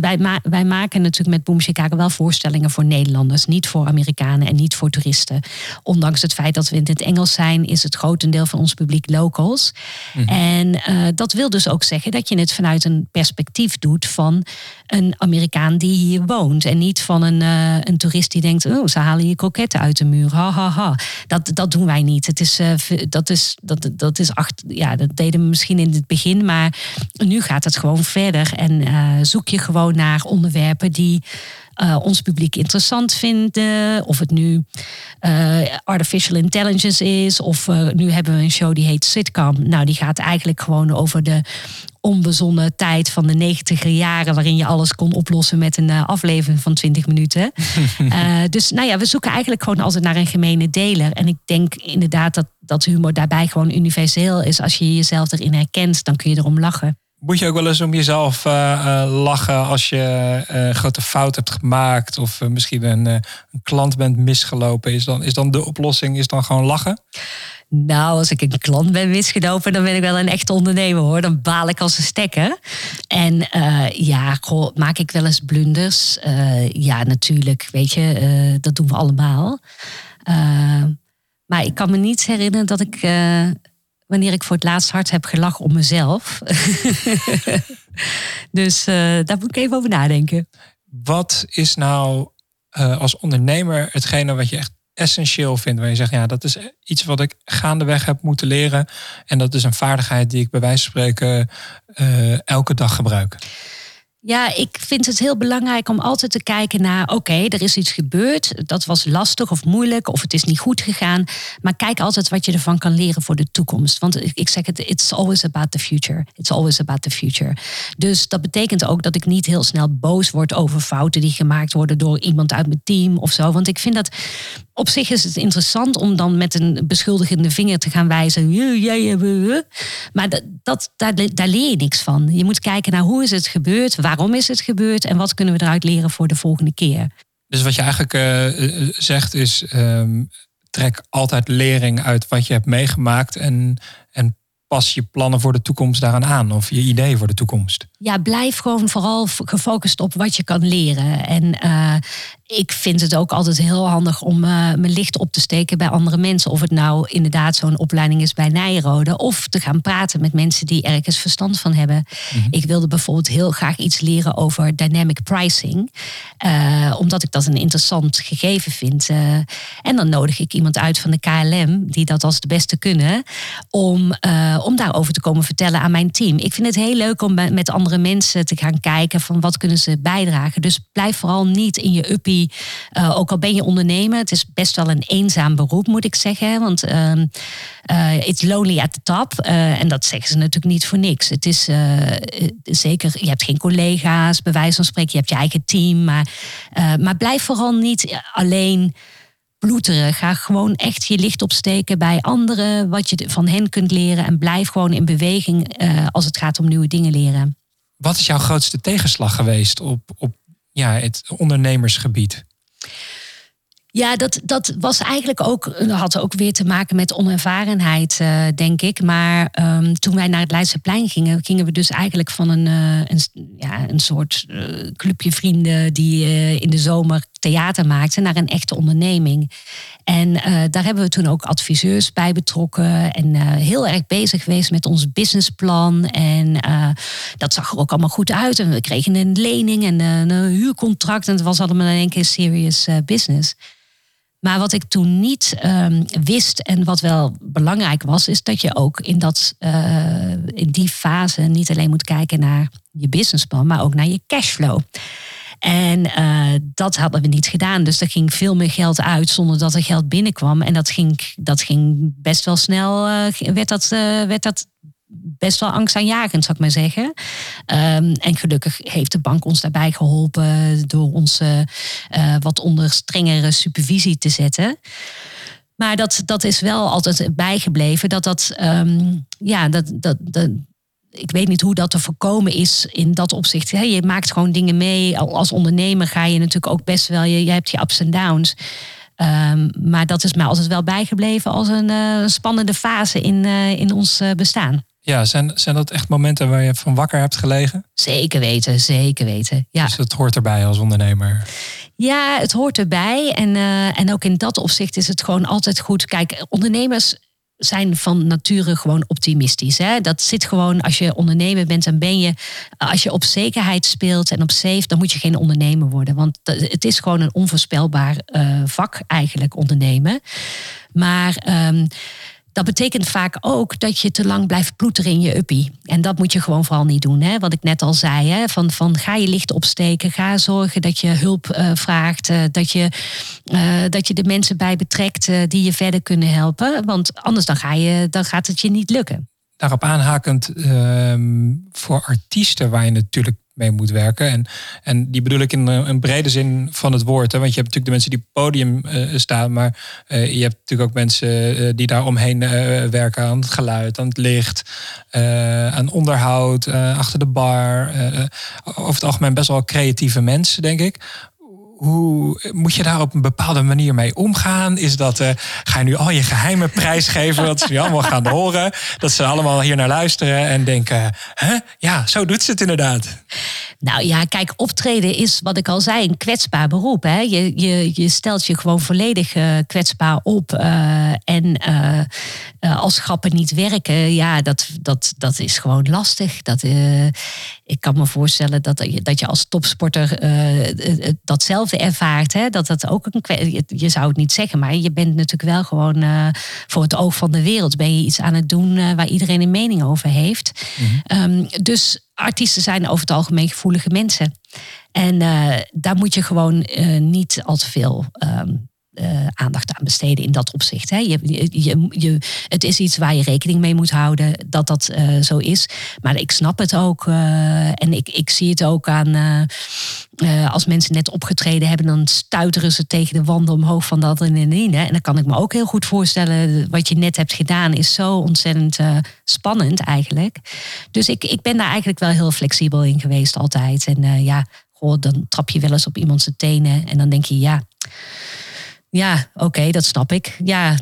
wij, ma wij maken natuurlijk met Boom Chicago wel voorstellingen voor Nederlanders. Niet voor Amerikanen en niet voor toeristen. Ondanks het feit dat we in het Engels zijn, is het grotendeel van ons publiek locals. Mm -hmm. En uh, dat wil dus ook zeggen dat je het vanuit een perspectief doet van een Amerikaan die hier woont. En niet van een, uh, een toerist die denkt: oh, ze halen hier kroketten uit de muur. Ha, ha, ha. Dat, dat doen wij niet. Het is is, uh, dat is, dat, dat is acht, ja, dat deden we misschien in het begin, maar nu gaat het gewoon verder. En uh, zoek je gewoon naar onderwerpen die uh, ons publiek interessant vinden. Of het nu uh, artificial intelligence is. Of uh, nu hebben we een show die heet Sitcom. Nou, die gaat eigenlijk gewoon over de onbezonnen tijd van de negentiger jaren, waarin je alles kon oplossen met een aflevering van 20 minuten. dus nou ja, we zoeken eigenlijk gewoon altijd naar een gemene deler. En ik denk inderdaad dat, dat humor daarbij gewoon universeel is. Als je jezelf erin herkent, dan kun je erom lachen. Moet je ook wel eens om jezelf uh, lachen als je een grote fout hebt gemaakt of misschien een, een klant bent misgelopen? Is dan, is dan de oplossing is dan gewoon lachen? Nou, als ik een klant ben misgelopen, dan ben ik wel een echte ondernemer hoor. Dan baal ik als een stekker. En uh, ja, goh, maak ik wel eens blunders? Uh, ja, natuurlijk, weet je, uh, dat doen we allemaal. maar ik kan me niet herinneren dat ik, wanneer ik voor het laatst hard heb gelachen om mezelf. dus daar moet ik even over nadenken. Wat is nou als ondernemer hetgene wat je echt essentieel vindt? Waar je zegt, ja, dat is iets wat ik gaandeweg heb moeten leren. En dat is een vaardigheid die ik bij wijze van spreken uh, elke dag gebruik. Ja, ik vind het heel belangrijk om altijd te kijken naar: oké, er is iets gebeurd, dat was lastig of moeilijk, of het is niet goed gegaan. Maar kijk altijd wat je ervan kan leren voor de toekomst. Want ik zeg het: it's always about the future. It's always about the future. Dus dat betekent ook dat ik niet heel snel boos word over fouten die gemaakt worden door iemand uit mijn team of zo. Want ik vind dat op zich is het interessant om dan met een beschuldigende vinger te gaan wijzen. Maar dat, dat, daar, daar leer je niks van. Je moet kijken naar hoe is het gebeurd, waarom is het gebeurd en wat kunnen we eruit leren voor de volgende keer. Dus wat je eigenlijk uh, zegt is, um, trek altijd lering uit wat je hebt meegemaakt en, en pas je plannen voor de toekomst daaraan aan of je ideeën voor de toekomst? Ja, blijf gewoon vooral gefocust op wat je kan leren. En uh, ik vind het ook altijd heel handig om uh, mijn licht op te steken bij andere mensen. Of het nou inderdaad zo'n opleiding is bij Nijrode. Of te gaan praten met mensen die ergens verstand van hebben. Mhm. Ik wilde bijvoorbeeld heel graag iets leren over dynamic pricing. Uh, omdat ik dat een interessant gegeven vind. Uh, en dan nodig ik iemand uit van de KLM, die dat als de beste kunnen. Om, om daarover te komen vertellen aan mijn team. Ik vind het heel leuk om met andere mensen te gaan kijken van wat kunnen ze bijdragen. Dus blijf vooral niet in je uppie uh, ook al ben je ondernemer, het is best wel een eenzaam beroep, moet ik zeggen. Want uh, it's lonely at the top. Uh, en dat zeggen ze natuurlijk niet voor niks. Het is zeker, je hebt geen collega's, bij wijze van spreken, je hebt je eigen team. Maar, maar blijf vooral niet alleen ploeteren. Ga gewoon echt je licht opsteken bij anderen, wat je van hen kunt leren. En blijf gewoon in beweging als het gaat om nieuwe dingen leren. Wat is jouw grootste tegenslag geweest op, op ja, het ondernemersgebied? Ja, dat, dat was eigenlijk ook, had ook weer te maken met onervarenheid, uh, denk ik. Maar um, toen wij naar het Leidseplein gingen, gingen we dus eigenlijk van een, uh, een, ja, een soort clubje vrienden die in de zomer theater maakten naar een echte onderneming. En daar hebben we toen ook adviseurs bij betrokken en heel erg bezig geweest met ons businessplan. En dat zag er ook allemaal goed uit. En we kregen een lening en een huurcontract. En het was allemaal in één keer serious business. Maar wat ik toen niet um, wist en wat wel belangrijk was, is dat je ook in, dat, in die fase niet alleen moet kijken naar je businessplan, maar ook naar je cashflow. En uh, dat hadden we niet gedaan. Dus er ging veel meer geld uit zonder dat er geld binnenkwam. En dat ging, dat ging best wel snel, uh, werd, dat, werd dat best wel angstaanjagend, zou ik maar zeggen. Um, en gelukkig heeft de bank ons daarbij geholpen door ons wat onder strengere supervisie te zetten. Maar dat, dat is wel altijd bijgebleven. Dat dat, um, ja, dat, dat, dat, ik weet niet hoe dat te voorkomen is in dat opzicht. je maakt gewoon dingen mee. Als ondernemer ga je natuurlijk ook best wel, je, je hebt je ups en downs. Um, maar dat is mij altijd wel bijgebleven als een uh, spannende fase in, uh, in ons uh, bestaan. Ja, zijn, zijn dat echt momenten waar je van wakker hebt gelegen? Zeker weten, zeker weten. Ja. Dus het hoort erbij als ondernemer? Ja, het hoort erbij. En, en ook in dat opzicht is het gewoon altijd goed. Kijk, ondernemers zijn van nature gewoon optimistisch. Hè? Dat zit gewoon, als je ondernemer bent, dan ben je, als je op zekerheid speelt en op safe, dan moet je geen ondernemer worden. Want het is gewoon een onvoorspelbaar uh, vak eigenlijk, ondernemen. Maar um, dat betekent vaak ook dat je te lang blijft ploeteren in je uppie. En dat moet je gewoon vooral niet doen. Hè? Wat ik net al zei, hè? Van, van ga je licht opsteken, ga zorgen dat je hulp uh, vraagt, uh, dat, je, uh, dat je de mensen bij betrekt die je verder kunnen helpen. Want anders dan, ga je, dan gaat het je niet lukken. Daarop aanhakend, ehm, voor artiesten waar je natuurlijk mee moet werken. En, en die bedoel ik in een brede zin van het woord. Hè? Want je hebt natuurlijk de mensen die op het podium uh, staan. Maar uh, je hebt natuurlijk ook mensen die daar omheen werken. Aan het geluid, aan het licht, aan onderhoud, achter de bar. over het algemeen best wel creatieve mensen, denk ik hoe moet je daar op een bepaalde manier mee omgaan? Is dat, uh, ga je nu al je geheimen prijsgeven, wat ze allemaal gaan horen? Dat ze allemaal hier naar luisteren en denken, hè? ja, zo doet ze het inderdaad. Nou ja, kijk, optreden is wat ik al zei, een kwetsbaar beroep. Hè? Je, je, je stelt je gewoon volledig uh, kwetsbaar op. Uh, en als grappen niet werken, ja, dat, dat, dat is gewoon lastig. Dat, ik kan me voorstellen dat, dat je als topsporter datzelfde ervaart. Hè? Dat dat ook een je zou het niet zeggen, maar je bent natuurlijk wel gewoon voor het oog van de wereld. Ben je iets aan het doen waar iedereen een mening over heeft. Mhm. Ehm, dus artiesten zijn over het algemeen gevoelige mensen. En uh, daar moet je gewoon niet al te veel um, uh, aandacht aan besteden in dat opzicht. Hè. Je, je, je, het is iets waar je rekening mee moet houden dat dat uh, zo is. Maar ik snap het ook. Uh, en ik, ik zie het ook aan als mensen net opgetreden hebben, dan stuiteren ze tegen de wanden omhoog van dat en in. En dan kan ik me ook heel goed voorstellen, wat je net hebt gedaan is zo ontzettend spannend eigenlijk. Dus ik, ik ben daar eigenlijk wel heel flexibel in geweest altijd. En ja, goh, dan trap je wel eens op iemands tenen en dan denk je ja ja, oké, dat snap ik. Ja,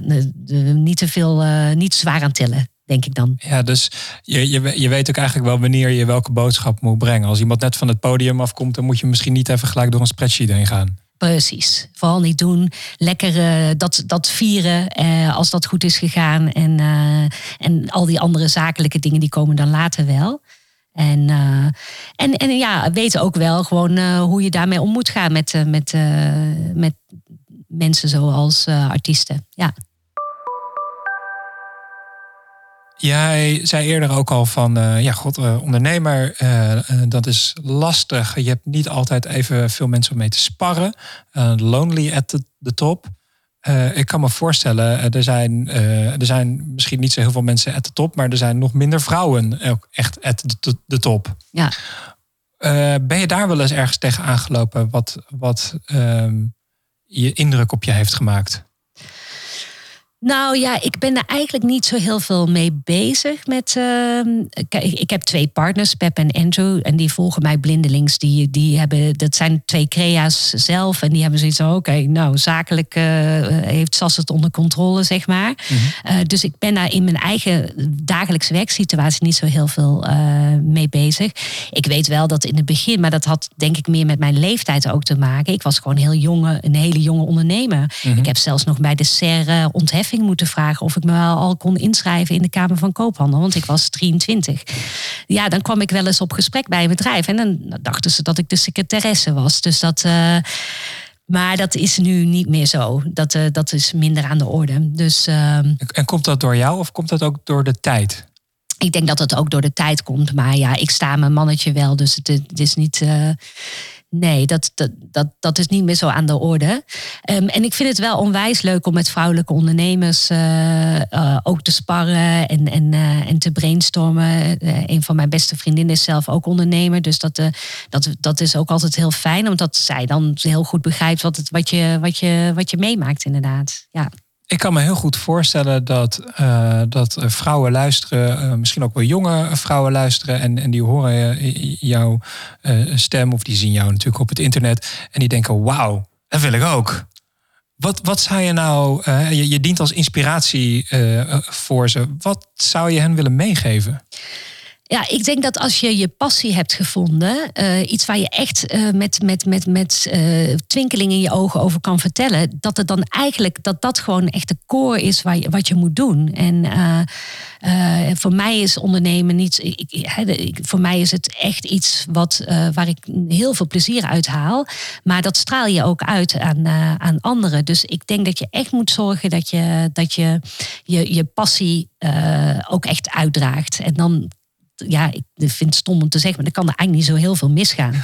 niet te veel, uh, niet zwaar aan tillen, denk ik dan. Ja, dus je, je, je weet ook eigenlijk wel wanneer je welke boodschap moet brengen. Als iemand net van het podium afkomt, dan moet je misschien niet even gelijk door een spreadsheet heen gaan. Precies. Vooral niet doen. Lekker uh, dat, dat vieren uh, als dat goed is gegaan. En, en al die andere zakelijke dingen die komen dan later wel. En, en, en ja, weten ook wel gewoon hoe je daarmee om moet gaan met, met, met mensen zoals uh, artiesten. Ja. Jij zei eerder ook al van, uh, ja, god, uh, ondernemer, dat is lastig. Je hebt niet altijd even veel mensen om mee te sparren. lonely at the, top. ik kan me voorstellen, er zijn, er zijn misschien niet zo heel veel mensen at the top, maar er zijn nog minder vrouwen ook echt at the top. Ja. ben je daar wel eens ergens tegen aangelopen? Wat, wat ehm, je indruk op je heeft gemaakt? Nou ja, ik ben er eigenlijk niet zo heel veel mee bezig. Met, uh, kijk, ik heb twee partners, Pep en Andrew. En die volgen mij blindelings. Die, die hebben, dat zijn twee crea's zelf. En die hebben zoiets van, oké, nou, zakelijk uh, heeft Sas het onder controle, zeg maar. Mhm. Uh, dus ik ben daar in mijn eigen dagelijkse werksituatie niet zo heel veel mee bezig. Ik weet wel dat in het begin, maar dat had denk ik meer met mijn leeftijd ook te maken. Ik was gewoon heel jonge, een hele jonge ondernemer. Mhm. Ik heb zelfs nog bij de SER ontheffing moeten vragen of ik me wel al kon inschrijven in de Kamer van Koophandel, want ik was 23. Ja, dan kwam ik wel eens op gesprek bij een bedrijf en dan dachten ze dat ik de secretaresse was. Dus dat. Uh, maar dat is nu niet meer zo. Dat, uh, dat is minder aan de orde. Dus, uh, en komt dat door jou of komt dat ook door de tijd? Ik denk dat het ook door de tijd komt. Maar ja, ik sta mijn mannetje wel. Dus het, het is niet. Uh, Nee, dat, dat, dat, dat is niet meer zo aan de orde. Um, en ik vind het wel onwijs leuk om met vrouwelijke ondernemers uh, uh, ook te sparren en, en, uh, en te brainstormen. een van mijn beste vriendinnen is zelf ook ondernemer. Dus dat, dat, dat is ook altijd heel fijn, omdat zij dan heel goed begrijpt wat, het, wat, je, wat, je, wat je meemaakt, inderdaad. Ja. Ik kan me heel goed voorstellen dat, uh, dat vrouwen luisteren, uh, misschien ook wel jonge vrouwen luisteren en, en die horen jouw stem of die zien jou natuurlijk op het internet en die denken, wauw, dat wil ik ook. Wat, wat zou je nou, je, je, dient als inspiratie voor ze, wat zou je hen willen meegeven? Ja, ik denk dat als je je passie hebt gevonden, uh, iets waar je echt uh, met, met, met, met uh, twinkeling in je ogen over kan vertellen, dat het dan eigenlijk dat dat gewoon echt de core is waar je, wat je moet doen. En voor mij is ondernemen niet, ik, voor mij is het echt iets wat, waar ik heel veel plezier uit haal, maar dat straal je ook uit aan, aan anderen. Dus ik denk dat je echt moet zorgen dat je dat je, je, je passie ook echt uitdraagt. En dan ja, ik vind het stom om te zeggen, maar er kan er eigenlijk niet zo heel veel misgaan.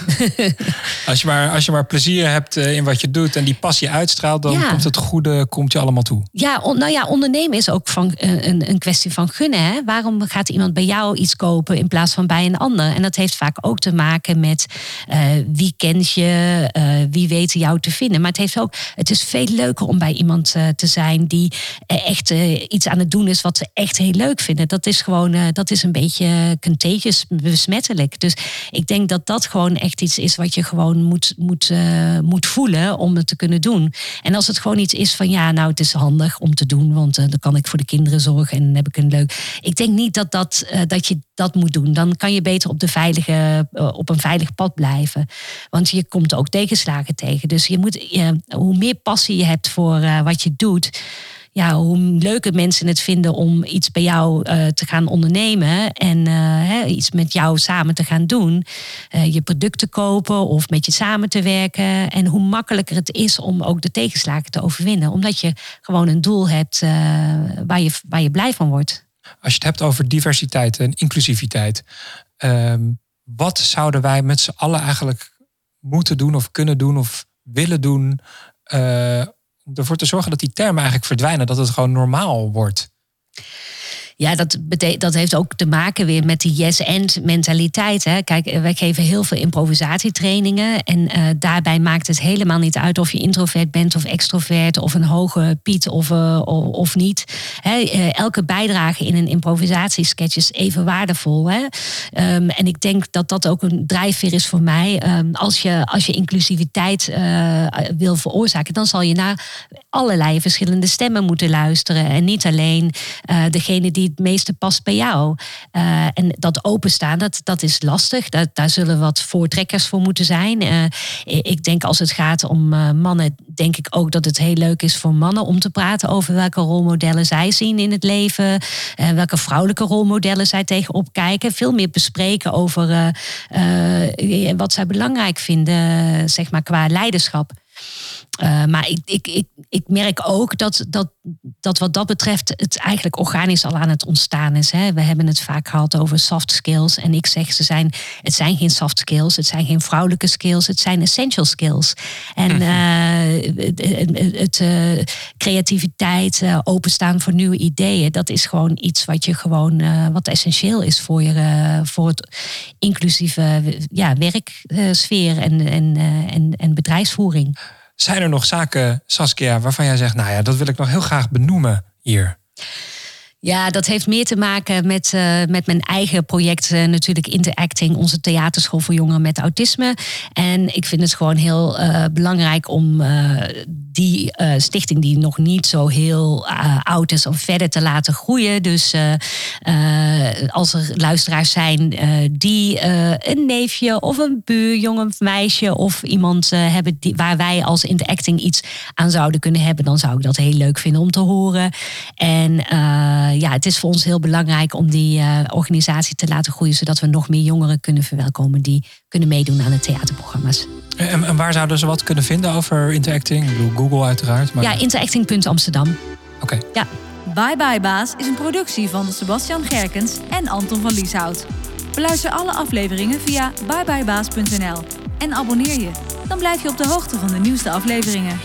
als, je maar, als je maar plezier hebt eh, in wat je doet en die passie uitstraalt, dan komt het goede komt je allemaal toe. Ja, nou ja, ondernemen is ook van, eh, een, een kwestie van gunnen. Hè? Waarom gaat iemand bij jou iets kopen in plaats van bij een ander? En dat heeft vaak ook te maken met uh, wie kent je, uh, wie weet jou te vinden. Maar het, heeft ook, het is veel leuker om bij iemand te zijn die echt iets aan het doen is wat ze echt heel leuk vinden. Dat is gewoon, dat is een beetje contagious, besmettelijk. Dus ik denk dat dat gewoon echt iets is wat je gewoon moet, moet, uh, moet voelen om het te kunnen doen. En als het gewoon iets is van ja, nou het is handig om te doen, want uh, dan kan ik voor de kinderen zorgen en dan heb ik een leuk. Ik denk niet dat, dat, uh, dat je dat moet doen. Dan kan je beter op, de veilige, op een veilig pad blijven. Want je komt ook tegenslagen tegen. Dus je moet, hoe meer passie je hebt voor wat je doet ja, hoe leuker mensen het vinden om iets bij jou te gaan ondernemen en hè, iets met jou samen te gaan doen, je producten kopen of met je samen te werken. En hoe makkelijker het is om ook de tegenslagen te overwinnen, omdat je gewoon een doel hebt waar, je, waar je blij van wordt. Als je het hebt over diversiteit en inclusiviteit, ehm, wat zouden wij met z'n allen eigenlijk moeten doen of kunnen doen of willen doen ervoor te zorgen dat die termen eigenlijk verdwijnen, dat het gewoon normaal wordt? Ja, dat, dat heeft ook te maken weer met die yes-and mentaliteit. Hè. Kijk, wij geven heel veel improvisatietrainingen. En uh, daarbij maakt het helemaal niet uit of je introvert bent of extrovert of een hoge piet of, uh, of niet. Hè. Elke bijdrage in een improvisatiesketch is even waardevol. Hè. Um, en ik denk dat dat ook een drijfveer is voor mij. Um, als, je, als je inclusiviteit wil veroorzaken, dan zal je naar allerlei verschillende stemmen moeten luisteren. En niet alleen degene die het meeste past bij jou. Uh, en dat openstaan, dat, dat is lastig. Dat, daar zullen wat voortrekkers voor moeten zijn. Uh, ik denk als het gaat om mannen, denk ik ook dat het heel leuk is voor mannen om te praten over welke rolmodellen zij zien in het leven. welke vrouwelijke rolmodellen zij tegenop kijken. Veel meer bespreken over wat zij belangrijk vinden, zeg maar, qua leiderschap. Uh, maar ik, ik, ik, ik merk ook dat, dat, dat wat dat betreft het eigenlijk organisch al aan het ontstaan is. Hè. We hebben het vaak gehad over soft skills. En ik zeg, ze zijn, het zijn geen soft skills, het zijn geen vrouwelijke skills, het zijn essential skills. En uh, het, het uh, creativiteit, openstaan voor nieuwe ideeën, dat is gewoon iets wat je gewoon, wat essentieel is voor, je, voor het inclusieve ja, werksfeer en, en, en, en bedrijfsvoering. Zijn er nog zaken, Saskia, waarvan jij zegt, nou ja, dat wil ik nog heel graag benoemen hier? Ja, dat heeft meer te maken met, uh, met mijn eigen project, uh, natuurlijk Interacting, onze theaterschool voor jongeren met autisme. En ik vind het gewoon heel uh, belangrijk om die stichting, die nog niet zo heel oud is, om verder te laten groeien. Dus als er luisteraars zijn die een neefje of een buurjongen of meisje of iemand hebben die, waar wij als Interacting iets aan zouden kunnen hebben, dan zou ik dat heel leuk vinden om te horen. En eh, ja, het is voor ons heel belangrijk om die uh, organisatie te laten groeien, zodat we nog meer jongeren kunnen verwelkomen die kunnen meedoen aan de theaterprogramma's. En, en waar zouden ze wat kunnen vinden over Interacting? Ik bedoel, Google uiteraard. Maar... Ja, interacting.amsterdam. Oké. Ja. Bye Bye Baas is een productie van Sebastian Gerkens en Anton van Lieshout. Beluister alle afleveringen via byebyebaas.nl en abonneer je. Dan blijf je op de hoogte van de nieuwste afleveringen.